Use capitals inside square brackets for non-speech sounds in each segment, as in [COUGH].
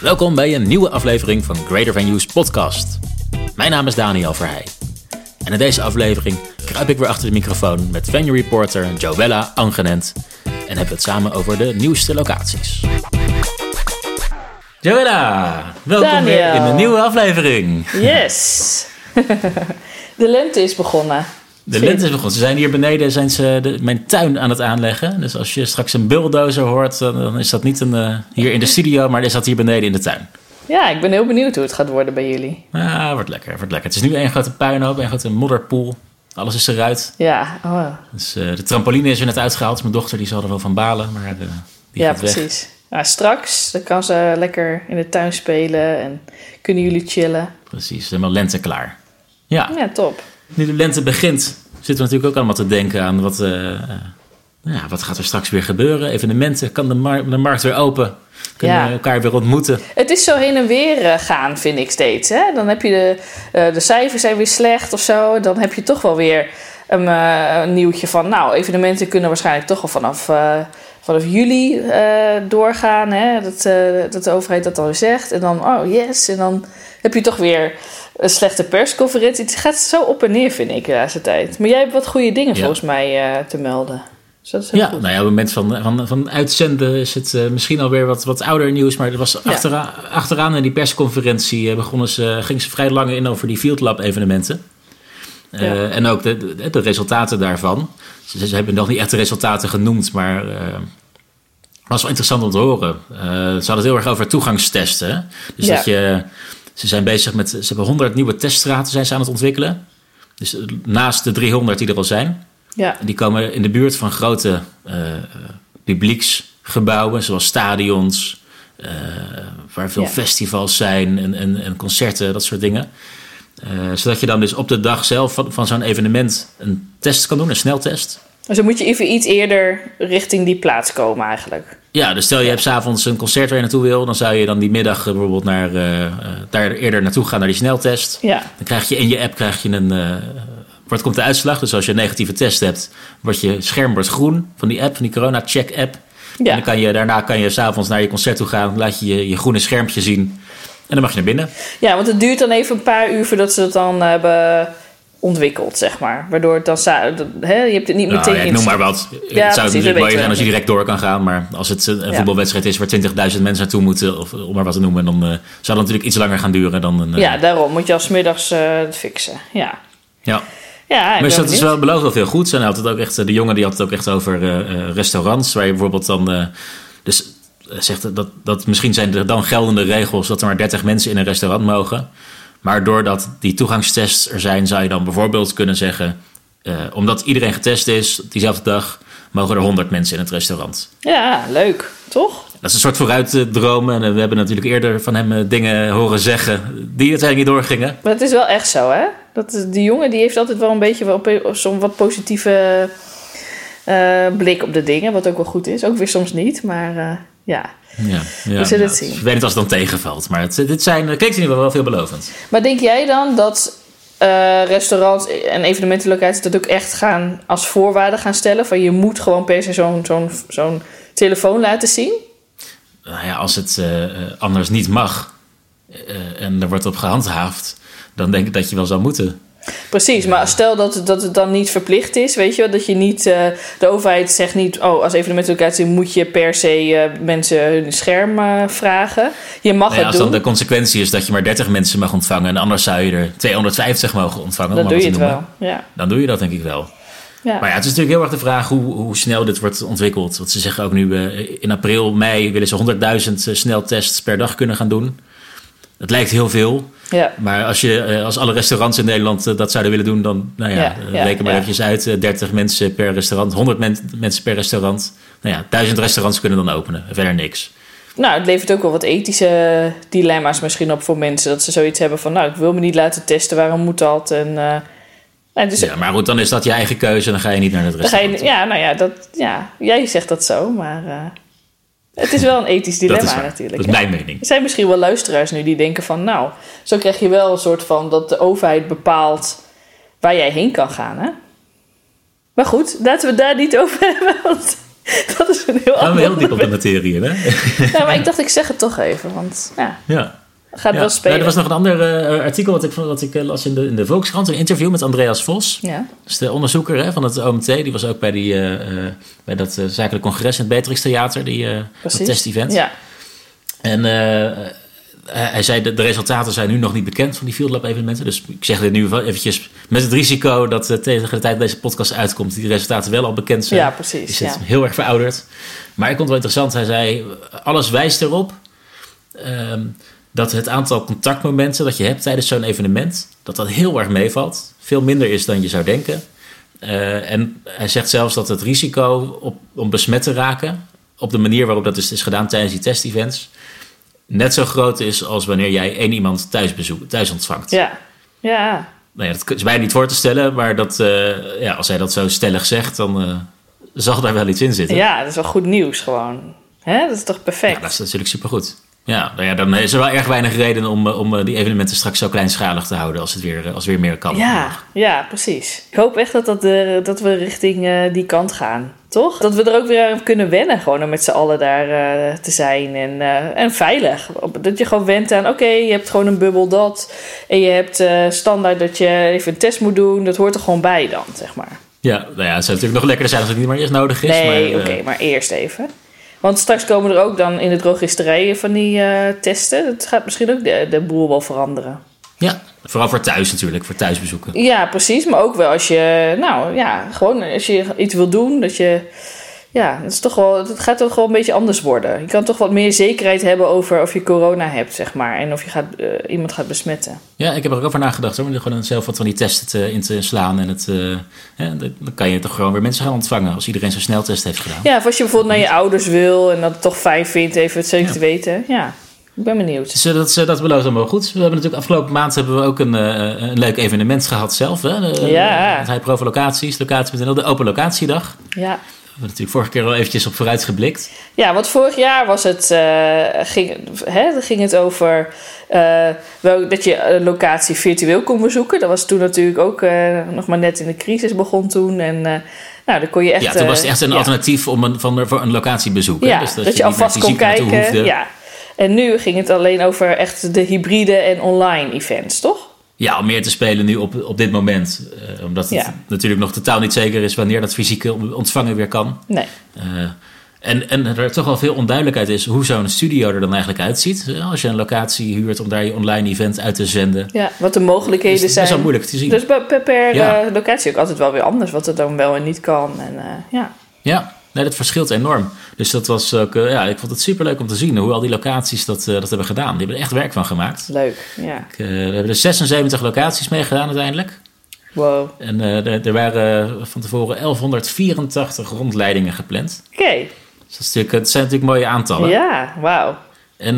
Welkom bij een nieuwe aflevering van Greater Venues podcast. Mijn naam is Daniel Verheij. En in deze aflevering kruip ik weer achter de microfoon met venue reporter Joella Angenent en hebben we het samen over de nieuwste locaties. Joella, welkom weer in een nieuwe aflevering. Yes. [LAUGHS] de lente is begonnen. De lente is begonnen. Ze zijn hier beneden zijn ze de, mijn tuin aan het aanleggen. Dus als je straks een bulldozer hoort, dan, dan is dat niet een, eh, hier in de studio, maar is dat hier beneden in de tuin. Ja, ik ben heel benieuwd hoe het gaat worden bij jullie. Ah, wordt lekker, wordt lekker. Het is nu één grote puinhoop, één grote modderpoel. Alles is eruit. Ja, oh. Dus eh, de trampoline is er net uitgehaald. Mijn dochter die zal er wel van balen, maar eh, die ja weg. precies. Nou, straks dan kan ze lekker in de tuin spelen en kunnen jullie chillen. Precies, helemaal lente klaar. Ja, Ja, top. Nu de lente begint, zitten we natuurlijk ook allemaal te denken aan wat, eh, eh, nou ja, wat gaat er straks weer gebeuren. Evenementen, kan de, mar- de markt weer open? Kunnen Ja. we elkaar weer ontmoeten? Het is zo heen en weer eh, gaan, vind ik steeds. Hè? Dan heb je de, de cijfers zijn weer slecht of zo. Dan heb je toch wel weer een, een nieuwtje van... nou, evenementen kunnen waarschijnlijk toch wel vanaf, vanaf juli doorgaan. Hè? Dat, dat de overheid dat weer zegt. En dan, oh yes. En dan heb je toch weer een slechte persconferentie. Het gaat zo op en neer, vind ik, de laatste tijd. Maar jij hebt wat goede dingen Ja. volgens mij eh, te melden. Dus dat is Ja, goed. nou ja, op het moment van, van, van uitzenden is het eh, misschien alweer wat, wat ouder nieuws. Maar er was Ja. achteraan, achteraan in die persconferentie eh, begonnen ze, gingen ze vrij lang in over die Field Lab evenementen. En ook de, de, de resultaten daarvan. Ze, ze hebben nog niet echt de resultaten genoemd, maar het was wel interessant om te horen. Ze hadden het heel erg over toegangstesten. hè. Dus Ja. dat je, ze zijn bezig met, ze hebben 100 nieuwe teststraten zijn ze aan het ontwikkelen. Dus naast de 300 die er al zijn. Ja, Die komen in de buurt van grote eh, publieksgebouwen, zoals stadions, eh, waar veel Ja. festivals zijn en, en, en concerten, dat soort dingen. Eh, zodat je dan dus op de dag zelf van, van zo'n evenement een test kan doen, een sneltest. dus dan moet je even iets eerder richting die plaats komen eigenlijk. Ja, dus stel je hebt s'avonds een concert waar je naartoe wil, dan zou je dan die middag eh, bijvoorbeeld naar, eh, eh, daar eerder naartoe gaan naar die sneltest. Ja, Dan krijg je in je app krijg je een. wordt, komt de uitslag. Dus als je een negatieve test hebt, wordt je scherm wordt groen van die app, van die corona check app. En ja. dan kan je, daarna kan je s'avonds naar je concert toe gaan, laat je, je je groene schermpje zien. En dan mag je naar binnen. ja, want het duurt dan even een paar uur voordat ze het dan hebben ontwikkeld, zeg maar. Waardoor het dan... je hebt het niet Nou, meteen ja, ik in... noem maar wat. Ja, het zou precies, natuurlijk we zijn als je direct door kan gaan. Maar als het een een Ja. voetbalwedstrijd is waar 20.000 mensen naartoe moeten, of om maar wat te noemen, dan eh, zou dat natuurlijk iets langer gaan duren dan een. eh, Ja, daarom moet je als middags eh, het fixen. Ja. ja. Ja, Maar dat is wel beloofd wel veel goed. En had het ook echt, de jongen die had het ook echt over eh, eh, restaurants. Waar je bijvoorbeeld dan. eh, dus eh, zegt dat, dat misschien zijn er dan geldende regels dat er maar 30 mensen in een restaurant mogen. Maar doordat die toegangstests er zijn, zou je dan bijvoorbeeld kunnen zeggen. eh, omdat iedereen getest is diezelfde dag, mogen er 100 mensen in het restaurant. Ja, leuk. Toch? Dat is een soort vooruitdromen. En we hebben natuurlijk eerder van hem eh, dingen horen zeggen die uiteindelijk niet doorgingen. Maar het is wel echt zo, hè? Dat, die jongen die heeft altijd wel een beetje wel zo'n wat positieve eh, blik op de dingen. Wat ook wel goed is. Ook weer soms niet, maar ja. Ja, ja, We zullen ja, het zien. Ik weet niet als het dan tegenvalt. Maar het, dit zijn, het klinkt in ieder geval wel veelbelovend. Maar denk jij dan dat eh, restaurants en evenementenlocaties dat ook echt gaan als voorwaarde gaan stellen? Van je moet gewoon per se zo'n zo'n zo'n telefoon laten zien? Nou ja, als het eh, eh, anders niet mag eh, en er wordt op gehandhaafd, dan denk ik dat je wel zou moeten. Precies, maar stel dat, het- dat het dan niet verplicht is, weet je wel, dat je niet, eh, de overheid zegt niet, oh, als evenementenlocatie moet je per se eh, mensen hun scherm eh, vragen. Je mag Nou het als doen, dan de consequentie is dat je maar 30 mensen mag ontvangen en anders zou je er 250 mogen ontvangen, dan doe je het wel. Ja. dan doe je dat denk ik wel. Ja. Maar ja, het is natuurlijk heel erg de vraag hoe, hoe snel dit wordt ontwikkeld. Want ze zeggen ook nu, in april, mei willen ze 100.000 sneltests per dag kunnen gaan doen. Het lijkt heel veel. ja. Maar als, je, eh, als alle restaurants in Nederland eh, dat zouden willen doen, dan nou ja, Ja, eh, reken maar eventjes uit. eh, 30 mensen per restaurant, 100 men- mensen per restaurant. Nou ja, 1000 restaurants kunnen dan openen. Verder niks. Nou, het levert ook wel wat ethische dilemma's misschien op voor mensen. Dat ze zoiets hebben van, nou, ik wil me niet laten testen, waarom moet dat? En, nou, dus Ja, maar goed, dan is dat je eigen keuze. Dan ga je niet naar het je, restaurant. ja, nou ja, dat, ja, jij zegt dat zo, maar het is wel een ethisch dilemma natuurlijk. Dat is mijn mening. Er zijn misschien wel luisteraars nu die denken van... nou, zo krijg je wel een soort van dat de overheid bepaalt waar jij heen kan gaan, hè? Maar goed, laten we het daar niet over [LAUGHS] hebben. Want dat is een heel Gaan we heel ander diep op de materie in, hè? Ja, maar ik dacht, ik zeg het toch even. Want ja, Ja. Gaat Ja. wel spelen. Er was nog een ander eh, artikel wat ik, wat ik eh, las in de, in de Volkskrant. Een interview met Andreas Vos. Ja, Dat is de onderzoeker hè, van het OMT. Die was ook bij, die, eh, bij dat zakelijk congres in het Beatrix Theater. Die, dat test-event. Ja, En hij zei, de, de resultaten zijn nu nog niet bekend van die Field Lab evenementen. Dus ik zeg dit nu eventjes met het risico dat tegen de tijd dat deze podcast uitkomt... die resultaten wel al bekend zijn. ja precies. Is Ja. het heel erg verouderd. Maar ik vond het wel interessant. Hij zei, alles wijst erop ehm, dat het aantal contactmomenten dat je hebt tijdens zo'n evenement... dat dat heel erg meevalt. Veel minder is dan je zou denken. Eh, en hij zegt zelfs dat het risico op, om besmet te raken... op de manier waarop dat dus is gedaan tijdens die testevents... net zo groot is als wanneer jij één iemand thuis, bezoek, thuis ontvangt. Ja, ja. Nou ja, dat is bijna niet voor te stellen, maar dat, eh, ja, als hij dat zo stellig zegt, dan eh, zal daar wel iets in zitten. ja, dat is wel goed nieuws gewoon. Hè? Dat is toch perfect? Ja, dat is natuurlijk supergoed. Ja, nou ja, dan is er wel erg weinig reden om, eh, om eh, die evenementen straks zo kleinschalig te houden als het weer, eh, als weer meer kan. Ja, ja, precies. Ik hoop echt dat, dat, eh, dat we richting die kant gaan. Toch? Dat we er ook weer aan kunnen wennen. Gewoon om met z'n allen daar te zijn. En, en veilig. Dat je gewoon went aan, oké, je hebt gewoon een bubbel dat. En je hebt standaard dat je even een test moet doen. Dat hoort er gewoon bij dan, zeg maar. Ja, nou ja, het zou natuurlijk nog lekkerder zijn als het niet meer eerst nodig is. Nee, maar, oké, maar eerst even. Want straks komen er ook dan in de drogisterijen van die eh, testen. Het gaat misschien ook de, de boel wel veranderen. ja, vooral voor thuis natuurlijk, voor thuisbezoeken. Ja, precies. Maar ook wel als je, nou ja, gewoon als je iets wil doen, dat je, ja, het, is toch wel, het gaat toch wel een beetje anders worden. Je kan toch wat meer zekerheid hebben over of je corona hebt, zeg maar. En of je gaat, eh, iemand gaat besmetten. Ja, ik heb er ook over nagedacht hoor. Om er gewoon zelf wat van die testen te, in te slaan. En het, eh, hè, dan kan je toch gewoon weer mensen gaan ontvangen als iedereen zo'n sneltest heeft gedaan. Ja, of als je bijvoorbeeld naar je ouders wil en dat het toch fijn vindt, even het zeker te weten. Ja, ik ben benieuwd. Dus eh, dat, is- dat belooft allemaal goed. We hebben natuurlijk afgelopen maand hebben we ook een, een leuk evenement gehad zelf. Hè? De, Ja. Het Hij Provo Locaties, locatie.nl, de Open Locatiedag. Ja. We hebben natuurlijk vorige keer al eventjes op vooruit geblikt. Ja, want vorig jaar was het, eh, ging, hè, dan ging het over eh, wel, dat je een locatie virtueel kon bezoeken. Dat was toen natuurlijk ook eh, nog maar net in de crisis begon toen. En nou, dan kon je echt... ja, toen was het echt een ja. alternatief om een, van, voor een locatiebezoek. Ja, Dus dat, je je niet alvast kon kijken. Ja. En nu ging het alleen over echt de hybride en online events, toch? Ja, om meer te spelen nu op, op dit moment. Eh, omdat het Ja. natuurlijk nog totaal niet zeker is wanneer dat fysieke ontvangen weer kan. Nee. Eh, en, en er toch wel veel onduidelijkheid is hoe zo'n studio er dan eigenlijk uitziet. Eh, Als je een locatie huurt om daar je online event uit te zenden. Ja, wat de mogelijkheden is het zijn. best wel moeilijk te zien. Dus per, per, Ja. locatie ook altijd wel weer anders, wat er dan wel en niet kan. En, ja. Ja, nee, dat verschilt enorm. Dus dat was ook, eh, ja, ik vond het superleuk om te zien hoe al die locaties dat, eh, dat hebben gedaan. Die hebben er echt werk van gemaakt. Leuk, ja. Ik, eh, we hebben er 76 locaties mee gedaan uiteindelijk. Wow. En er, er waren van tevoren 1184 rondleidingen gepland. Oké, Dus dat, is natuurlijk, dat zijn natuurlijk mooie aantallen. ja, wauw. En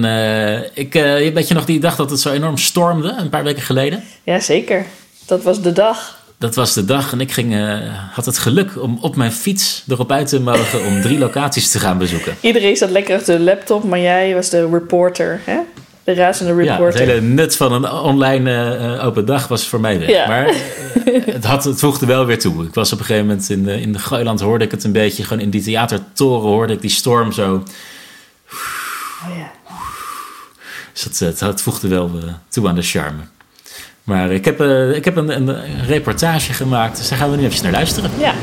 ik, weet je nog die dag dat het zo enorm stormde, een paar weken geleden? Ja, zeker. Dat was de dag. Dat was de dag en ik ging, eh, had het geluk om op mijn fiets erop uit te mogen om drie locaties te gaan bezoeken. Iedereen zat lekker achter de laptop, maar jij was de reporter, hè? De razende Ja, het reporter. hele nut van een online eh, open dag was voor mij weg. Ja. Maar eh, [LAUGHS] het, had, het voegde wel weer toe. Ik was op een gegeven moment in, de, in de Gooiland, hoorde ik het een beetje. Gewoon in die theatertoren hoorde ik die storm zo. Oh, ja. Dus het, het, het voegde wel toe aan de charme. Maar ik heb, eh, ik heb een, een reportage gemaakt, dus daar gaan we nu even naar luisteren. ja,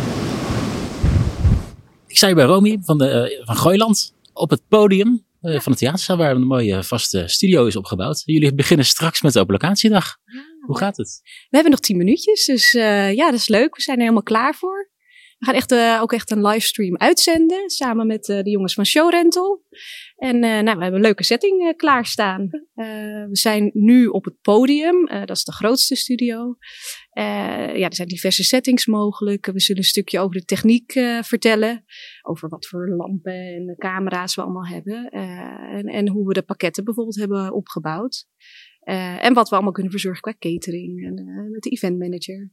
Ik sta hier bij Romy van, de, eh, van Gooiland op het podium eh, van het theaterzaal waar een mooie vaste studio is opgebouwd. Jullie beginnen straks met de open locatiedag. Hoe gaat het? We hebben nog tien minuutjes, dus ja, dat is leuk. We zijn er helemaal klaar voor. We gaan echt, eh, ook echt een livestream uitzenden, samen met eh, de jongens van Show Rental. En eh, nou, we hebben een leuke setting klaarstaan. We zijn nu op het podium, dat is de grootste studio. Ja, er zijn diverse settings mogelijk. We zullen een stukje over de techniek vertellen. Over wat voor lampen en camera's we allemaal hebben. En, en hoe we de pakketten bijvoorbeeld hebben opgebouwd. En wat we allemaal kunnen verzorgen qua catering en met de event manager.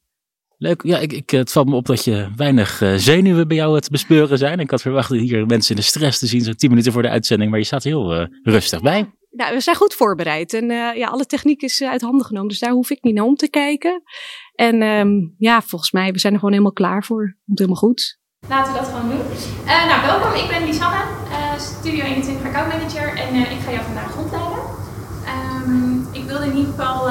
Leuk. Ja, ik, ik, het valt me op dat je weinig eh, zenuwen bij jou te bespeuren zijn. Ik had verwacht hier mensen in de stress te zien, zo tien minuten voor de uitzending. Maar je staat heel eh, rustig bij. Nou, we zijn goed voorbereid en eh, ja, alle techniek is eh, uit handen genomen, dus daar hoef ik niet naar om te kijken. En ehm, ja, volgens mij, we zijn er gewoon helemaal klaar voor. Komt helemaal goed. Laten we dat gewoon doen. Uh, nou, welkom. Ik ben Lisanne, uh, Studio 21 account manager en uh, ik ga jou vandaag rondleiden. Um, ik wilde in ieder geval...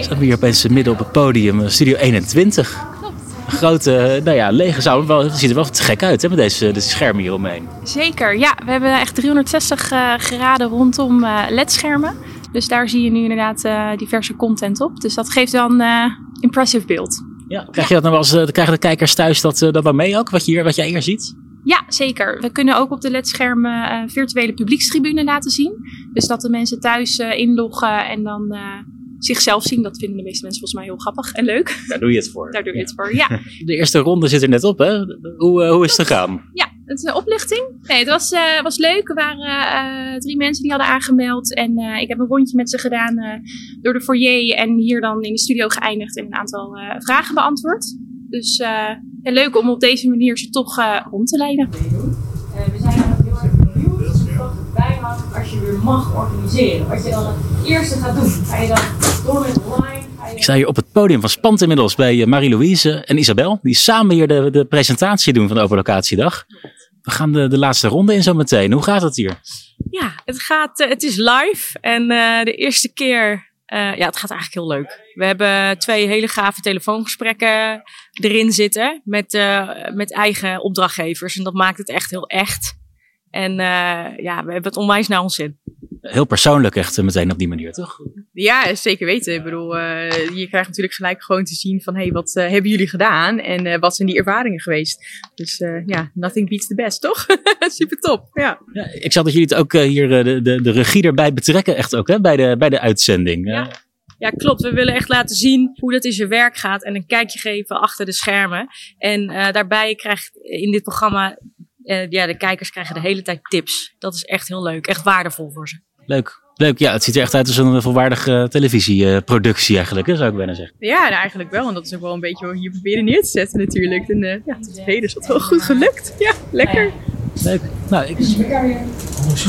We staan hier opeens midden op het podium, Studio 21. Klopt. Een grote, nou ja, lege zaal. Het ziet er wel te gek uit hè, met deze, deze schermen hier omheen. Zeker, ja. We hebben echt 360 graden rondom LED-schermen. Dus daar zie je nu inderdaad diverse content op. Dus dat geeft wel een impressive beeld. Ja, krijg je dat nou als, krijgen de kijkers thuis dat, dat dan mee ook, wat, je hier, wat jij hier ziet? Ja, zeker. We kunnen ook op de ledschermen uh, virtuele publiekstribune laten zien. Dus dat de mensen thuis uh, inloggen en dan uh, zichzelf zien. Dat vinden de meeste mensen volgens mij heel grappig en leuk. Daar doe je het voor. Daar doe je het voor, ja. [LAUGHS] De eerste ronde zit er net op, hè? Hoe, hoe is het gegaan? Ja, het is een oplichting. Nee, het was, uh, was leuk. Er waren uh, drie mensen die hadden aangemeld. En uh, ik heb een rondje met ze gedaan door de foyer. En hier dan in de studio geëindigd en een aantal vragen beantwoord. Dus heel leuk om op deze manier ze toch rond te leiden. we zijn nog heel erg benieuwd wat erbij had als je mag organiseren. Wat je dan het eerste gaat doen. Ga je dan door met online? Ik sta hier op het podium van Spant inmiddels bij Marie-Louise en Isabel. Die samen hier de, de presentatie doen van de Overlocatiedag. We gaan de, de laatste ronde in zo meteen. Hoe gaat het hier? Ja, het, gaat, uh, het is live. En uh, de eerste keer, uh, ja, het gaat eigenlijk heel leuk. We hebben twee hele gave telefoongesprekken erin zitten met, met eigen opdrachtgevers. En dat maakt het echt heel echt. En ja, we hebben het onwijs naar ons zin heel persoonlijk echt eh, meteen op die manier, toch? Ja, zeker weten. Ik bedoel, uh, je krijgt natuurlijk gelijk gewoon te zien van, hé, hey, wat uh, hebben jullie gedaan? En uh, wat zijn die ervaringen geweest? Dus ja, nothing beats the best, toch? [LAUGHS] Super top, ja. ja. Ik zag dat jullie het ook hier de, de, de regie erbij betrekken, echt ook, hè, bij de, bij de uitzending. Ja. Ja, klopt. We willen echt laten zien hoe dat in zijn werk gaat en een kijkje geven achter de schermen. En daarbij krijgt in dit programma ja, de kijkers krijgen de hele tijd tips. Dat is echt heel leuk. Echt waardevol voor ze. Leuk. Leuk, ja, het ziet er echt uit als een volwaardige televisieproductie eigenlijk, hè, zou ik bijna zeggen. Ja, nou, eigenlijk wel. En dat is ook wel een beetje wat we hier proberen neer te zetten natuurlijk. En uh, ja, tot heden is dat wel goed gelukt. Ja, lekker. Leuk. Nou, ik... Bedankt. Anders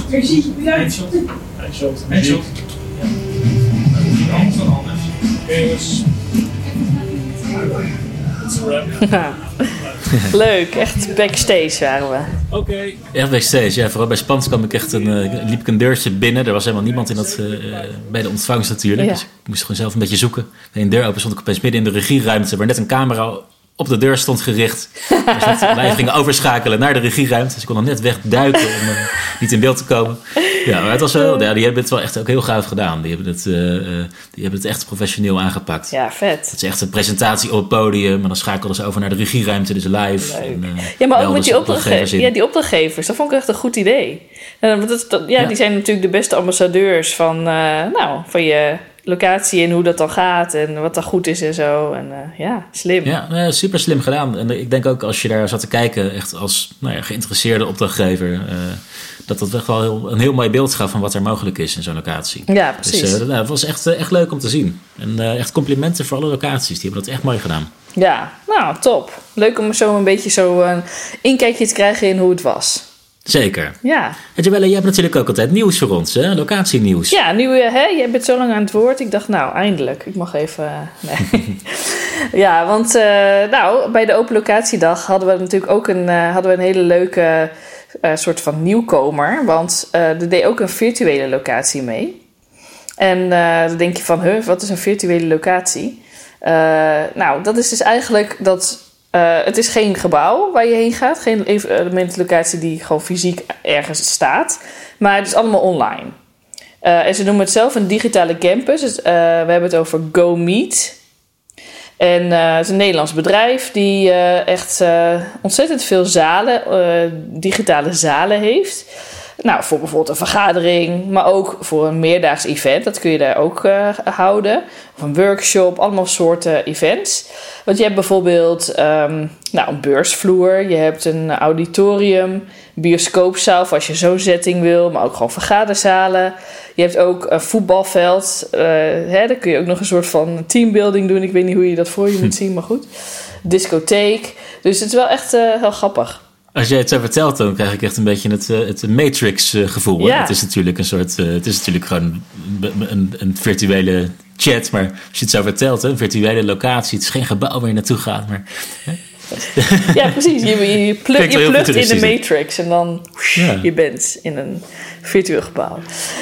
[LAUGHS] [LAUGHS] Leuk, echt backstage waren we. Oké. Okay. Echt backstage, ja. Vooral bij Spans kwam ik echt een, uh, liep ik een deurtje binnen. Er was helemaal niemand in dat, uh, bij de ontvangst natuurlijk. Ja. Dus ik moest gewoon zelf een beetje zoeken. Bij een deur open stond ik opeens midden in de regieruimte... waar net een camera op de deur stond gericht. Dus [LAUGHS] wij gingen overschakelen naar de regieruimte. Dus ik kon dan net wegduiken om uh, niet in beeld te komen. Ja, maar het was wel, ja, die hebben het wel echt ook heel gaaf gedaan. Die hebben het, uh, die hebben het echt professioneel aangepakt. Ja, vet. Het is echt een presentatie op het podium. Maar dan schakelden ze over naar de regieruimte, dus live. En, uh, ja, maar ook met die opdrachtgevers. Ja, die opdrachtgevers. Dat vond ik echt een goed idee. En dat, dat, ja, ja, die zijn natuurlijk de beste ambassadeurs van, nou, van je locatie en hoe dat dan gaat en wat dan goed is en zo. En uh, ja, slim. Ja, super slim gedaan. En ik denk ook als je daar zat te kijken, echt als nou ja, geïnteresseerde opdrachtgever, uh, dat dat echt wel heel, een heel mooi beeld gaf van wat er mogelijk is in zo'n locatie. Ja, precies. Dus uh, nou, het was echt, echt leuk om te zien. En echt complimenten voor alle locaties, die hebben dat echt mooi gedaan. Ja, nou top. Leuk om zo een beetje zo een inkijkje te krijgen in hoe het was. Zeker. Ja. En Jabelle, jij hebt natuurlijk ook altijd nieuws voor ons, hè? Locatienieuws. Ja, nu, hè? Jij bent zo lang aan het woord. Ik dacht, nou, eindelijk. Ik mag even... Nee. [LAUGHS] ja, want uh, nou, bij de Open Locatiedag hadden we natuurlijk ook een, uh, hadden we een hele leuke uh, soort van nieuwkomer. Want er deed ook een virtuele locatie mee. En dan denk je van, huh, wat is een virtuele locatie? nou, dat is dus eigenlijk dat uh, het is geen gebouw waar je heen gaat, geen evenementlocatie die gewoon fysiek ergens staat, maar het is allemaal online. Uh, en ze noemen het zelf een digitale campus. We hebben het over GoMeet. En het is een Nederlands bedrijf die echt ontzettend veel zalen, digitale zalen heeft. Nou, voor bijvoorbeeld een vergadering, maar ook voor een meerdaags event. Dat kun je daar ook uh, houden. Of een workshop, allemaal soorten events. Want je hebt bijvoorbeeld um, nou, een beursvloer, je hebt een auditorium, bioscoopzaal als je zo'n setting wil, maar ook gewoon vergaderzalen. Je hebt ook een voetbalveld, uh, hè, daar kun je ook nog een soort van teambuilding doen. Ik weet niet hoe je dat voor je [LAUGHS] moet zien, maar goed. Discotheek. Dus het is wel echt uh, heel grappig. Als jij het zo vertelt, dan krijg ik echt een beetje het, het Matrix-gevoel. Ja. Het is natuurlijk een soort. het is natuurlijk gewoon een, een, virtuele chat. Maar als je het zo vertelt, een virtuele locatie. Het is geen gebouw waar je naartoe gaat. Maar, [LAUGHS] ja, precies. Je, je, plug, je plukt in de matrix en dan Ja. je bent in een virtueel gebouw.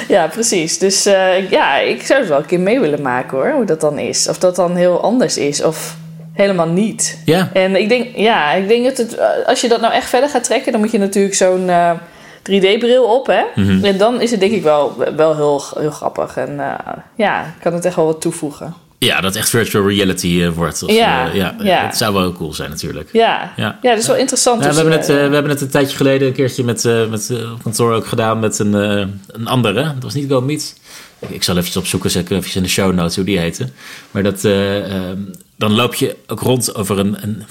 Ja, precies. Dus eh, ja, ik zou het wel een keer mee willen maken hoor, hoe dat dan is. Of dat dan heel anders is of helemaal niet. Ja, En ik denk, ja, ik denk dat het, eh, als je dat nou echt verder gaat trekken, dan moet je natuurlijk zo'n eh, 3D-bril op, hè? Mhm. En dan is het denk ik wel, wel heel, heel grappig. En eh, ja, kan het echt wel wat toevoegen. ja dat echt virtual reality eh, wordt. Of, Ja, eh, ja, ja. Het zou wel heel cool zijn natuurlijk. Ja, Ja. ja. dat is wel interessant. Ja, we, hebben het, eh, eh, we hebben het een tijdje geleden een keertje met, eh, met eh, op kantoor ook gedaan met een, eh, een andere. Dat was niet Go Meet. Ik, ik zal even opzoeken, zet ik even in de show notes hoe die heette. Maar dat, eh, ehm, dan loop je ook rond over een, een,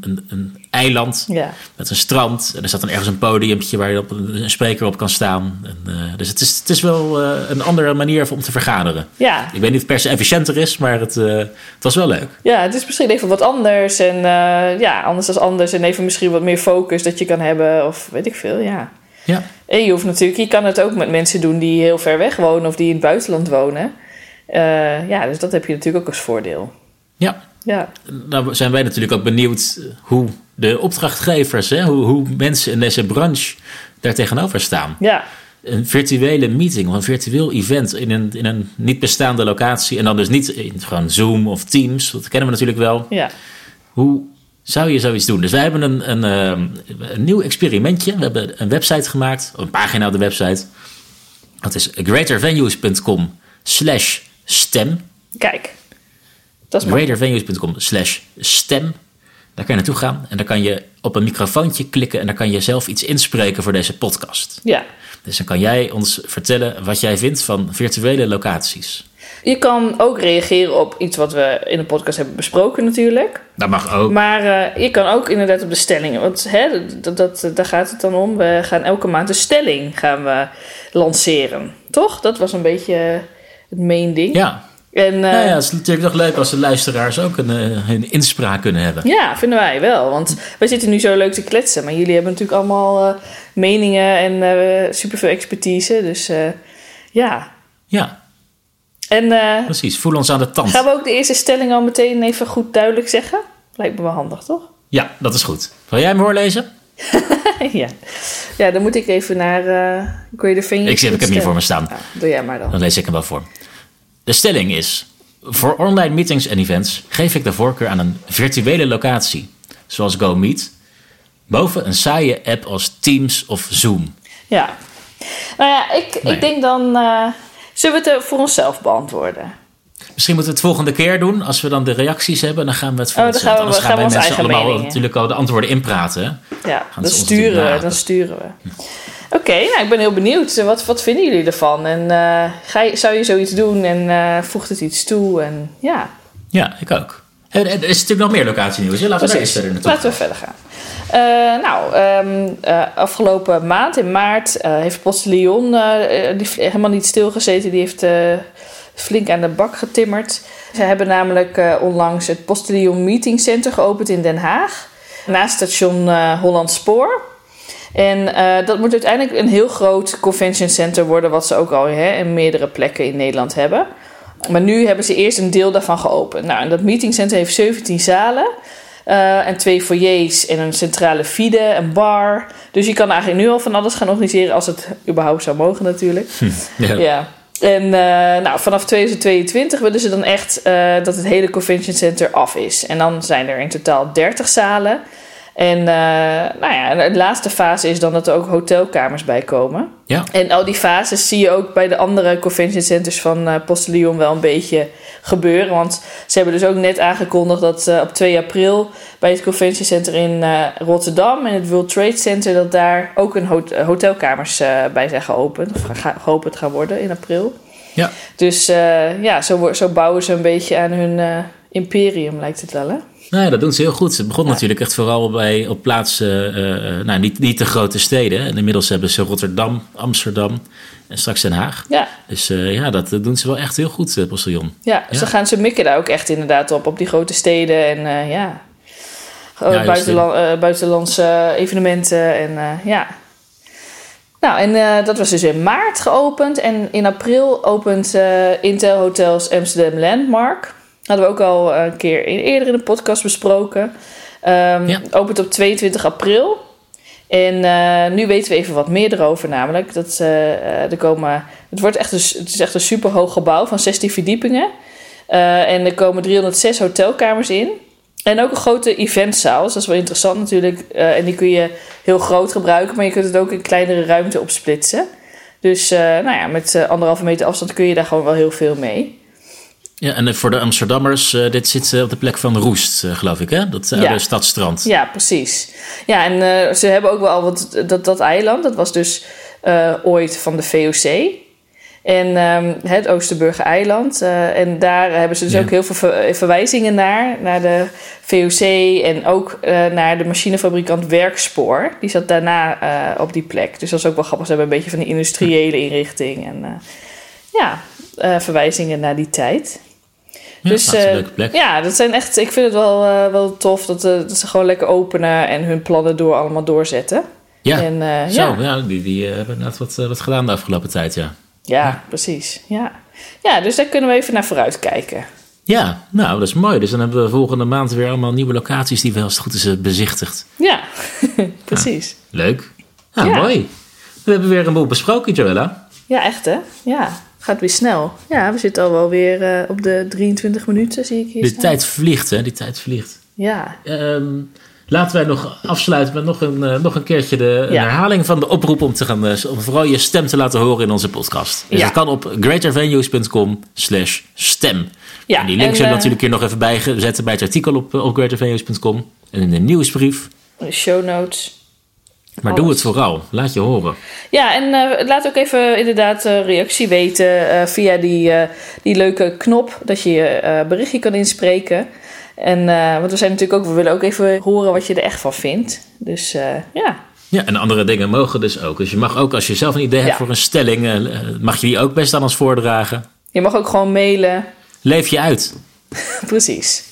een, een, eiland ja. met een strand. En er staat dan ergens een podiumpje waar je op een, spreker op kan staan. En, eh, dus het is, het is wel eh, een andere manier om te vergaderen. Ja. Ik weet niet of het per se efficiënter is, maar het, eh, het was wel leuk. ja, het is misschien even wat anders. En ja, anders dan anders. En even misschien wat meer focus dat je kan hebben. Of weet ik veel, ja. Ja. En je hoeft natuurlijk, je kan het ook met mensen doen die heel ver weg wonen of die in het buitenland wonen. Ja, dus dat heb je natuurlijk ook als voordeel. Ja, Ja, nou zijn wij natuurlijk ook benieuwd hoe de opdrachtgevers, hè, hoe, hoe mensen in deze branche daar tegenover staan. ja, Een virtuele meeting of een virtueel event in een, in een niet bestaande locatie. En dan dus niet in gewoon Zoom of Teams, dat kennen we natuurlijk wel. ja. Hoe zou je zoiets doen? Dus wij hebben een, een, ehm, een nieuw experimentje. We hebben een website gemaakt, een pagina op de website. Dat is greatervenues.com slash stem. Kijk. greatervenues.com slash stem. Daar kan je naartoe gaan en dan kan je op een microfoontje klikken en dan kan je zelf iets inspreken voor deze podcast. Ja. Dus dan kan jij ons vertellen wat jij vindt van virtuele locaties. Je kan ook reageren op iets wat we in de podcast hebben besproken natuurlijk. Dat mag ook. Maar eh, je kan ook inderdaad op de stellingen. Want hè, dat, dat, daar gaat het dan om. We gaan elke maand een stelling gaan we lanceren. Toch? Dat was een beetje het main ding. Ja, En, eh, nou ja, het is natuurlijk nog leuk als de luisteraars ook een, eh, een inspraak kunnen hebben. Ja, vinden wij wel. Want wij zitten nu zo leuk te kletsen. Maar jullie hebben natuurlijk allemaal eh, meningen en eh superveel expertise. Dus eh, ja. Ja, En eh, precies. Voel ons aan de tand. gaan we ook de eerste stelling al meteen even goed duidelijk zeggen? Lijkt me wel handig, toch? Ja, dat is goed. Wil jij hem voorlezen? [LAUGHS] ja. ja, dan moet ik even naar uh, Greater Venues. Ik, heb hem hier voor me staan. Nou, doe jij maar dan. Dan lees ik hem wel voor. De stelling is: Voor online meetings en events geef ik de voorkeur aan een virtuele locatie, zoals GoMeet, boven een saaie app als Teams of Zoom. Ja. Nou ja, ik, Nee. ik denk dan... eh, zullen we het eh, voor onszelf beantwoorden? Misschien moeten we het volgende keer doen. Als we dan de reacties hebben, dan gaan we het voor Oh, dan gaan we- Anders gaan wij onze mensen allemaal meningen. natuurlijk al de antwoorden inpraten. Ja, Gaan dan sturen, we, dan sturen we. Oké, nou, ik ben heel benieuwd. Wat, wat vinden jullie ervan? En eh, ga je, zou je zoiets doen en eh, voegt het iets toe? En ja, Ja, ik ook. Er is natuurlijk nog meer locatienieuws. Laten we precies. verder naartoe Laten we verder gaan. Eh, nou, ehm, eh, afgelopen maand in maart eh, heeft Postillon, eh, die heeft helemaal niet stilgezeten, die heeft eh, flink aan de bak getimmerd. Ze hebben namelijk eh, onlangs het Postillon Meeting Center geopend in Den Haag, naast station eh Holland Spoor. En eh, dat moet uiteindelijk een heel groot convention center worden, wat ze ook al hè, in meerdere plekken in Nederland hebben. Maar nu hebben ze eerst een deel daarvan geopend. Nou, en dat meetingcenter heeft 17 zalen. eh, en twee foyers en een centrale fide, een bar. Dus je kan eigenlijk nu al van alles gaan organiseren als het überhaupt zou mogen natuurlijk. Ja. Ja. En eh, nou, vanaf 2022 willen ze dan echt dat het hele convention center af is. En dan zijn er in totaal 30 zalen. En eh, nou ja, de laatste fase is dan dat er ook hotelkamers bij komen. Ja. En al die fases zie je ook bij de andere convention centers van eh Postillon wel een beetje gebeuren. Want ze hebben dus ook net aangekondigd dat eh, op 2 april bij het convention center in Rotterdam en het World Trade Center dat daar ook een hot- hotelkamers bij zijn geopend. Of geopend gaan worden in april. Ja. Dus ja, zo, zo bouwen ze een beetje aan hun imperium, lijkt het wel hè? Nou ja, dat doen ze heel goed. Het begon natuurlijk echt vooral bij, op plaatsen, eh, eh, nou, niet, niet de grote steden. En inmiddels hebben ze Rotterdam, Amsterdam en straks Den Haag. Ja. Dus eh, ja, dat doen ze wel echt heel goed, uh, Postillon. Ja, Ja. ze gaan ze mikken daar ook echt inderdaad op, op die grote steden en ja, buitenland, eh, buitenlandse evenementen en ja. Nou, en dat was dus in maart geopend en in april opent Intel Hotels Amsterdam Landmark. Hadden we ook al een keer in- eerder in de podcast besproken. Ehm, Ja. Opent op 22 april. En eh, nu weten we even wat meer erover, namelijk dat eh, eh, er komen. Het, wordt echt een, het is echt een superhoog gebouw van 16 verdiepingen. Eh, en er komen 306 hotelkamers in. En ook een grote eventzaal. Dus dat is wel interessant natuurlijk. Eh, en die kun je heel groot gebruiken, maar je kunt het ook in kleinere ruimte opsplitsen. Dus eh, nou ja, met eh, anderhalve meter afstand kun je daar gewoon wel heel veel mee. Ja, en voor de Amsterdammers, eh, dit zit eh, op de plek van Roest, eh, geloof ik, hè? Dat oude Ja. stadstrand. Ja, precies. Ja, en ze hebben ook wel wat. Dat, dat eiland, dat was dus ooit van de VOC. En ehm, het Oosterburger eiland. en daar hebben ze dus Ja. ook heel veel ver- verwijzingen naar. Naar de VOC en ook naar de machinefabrikant Werkspoor. Die zat daarna op die plek. Dus dat is ook wel grappig. Ze hebben een beetje van die industriële inrichting. En ja, eh, verwijzingen naar die tijd. Ja, Dus, dat is een eh, leuke plek. Ja, dat zijn echt. Ik vind het wel, eh, wel tof dat, dat ze gewoon lekker openen en hun plannen door allemaal doorzetten. Ja, En, zo, ja. ja. die, die hebben inderdaad wat, wat gedaan de afgelopen tijd, ja. Ja, precies. Ja. ja, dus daar kunnen we even naar vooruit kijken. Ja, nou, dat is mooi. Dus dan hebben we volgende maand weer allemaal nieuwe locaties die we als het goed is bezichtigd. Ja, [LAUGHS] precies. Leuk. Nou, Ja. mooi. We hebben weer een boel besproken, Joella. Ja, echt hè? Ja, gaat weer snel. Ja, we zitten al wel weer eh, op de 23 minuten, zie ik hier De staan. tijd vliegt, hè? Die tijd vliegt. Ja, Ehm, laten wij nog afsluiten met nog een, eh, nog een keertje de een herhaling van de oproep om, te gaan, eh, om vooral je stem te laten horen in onze podcast. Dus Ja. dat kan op greatervenues.com slash stem. Ja, en die link en, zullen we natuurlijk hier nog even bijzetten bij het artikel op, op greatervenues.com en in de nieuwsbrief. de show notes. Maar doe het vooral. Laat je horen. Ja, en eh, laat ook even inderdaad eh, reactie weten eh, via die, die leuke knop dat je je berichtje kan inspreken. En, want we zijn natuurlijk ook, we willen ook even horen wat je er echt van vindt. Dus ja, Ja, en andere dingen mogen dus ook. Dus je mag ook, als je zelf een idee hebt voor een stelling, mag je die ook best aan ons voordragen. je mag ook gewoon mailen. Leef je uit. [LAUGHS] Precies.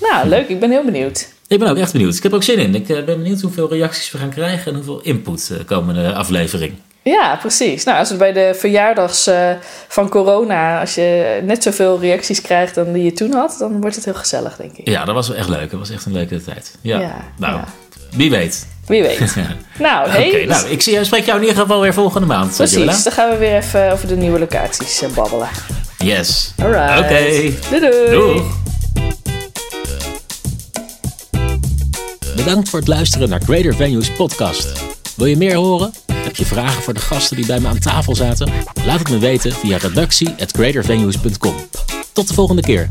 Nou, leuk. Ik ben heel benieuwd. Ik ben ook echt benieuwd. Ik heb er ook zin in. Ik eh, ben benieuwd hoeveel reacties we gaan krijgen en hoeveel input de komende aflevering. Ja, precies. Nou, als het bij de verjaardags eh, van corona, als je net zoveel reacties krijgt dan die je toen had, dan wordt het heel gezellig, denk ik. Ja, dat was wel echt leuk. Dat was echt een leuke tijd. Ja, Ja, nou, ja. wie weet. Wie weet. [LAUGHS] nou, hey, Oké, nou, ik zie, spreek jou in ieder geval weer volgende maand. precies. Dan gaan we weer even over de nieuwe locaties eh, babbelen. Yes. Alright. Oké. Doei doei. Doeg. Bedankt voor het luisteren naar Greater Venues podcast. Wil je meer horen? Heb je vragen voor de gasten die bij me aan tafel zaten? Laat het me weten via redactie@greatervenues.com. Tot de volgende keer.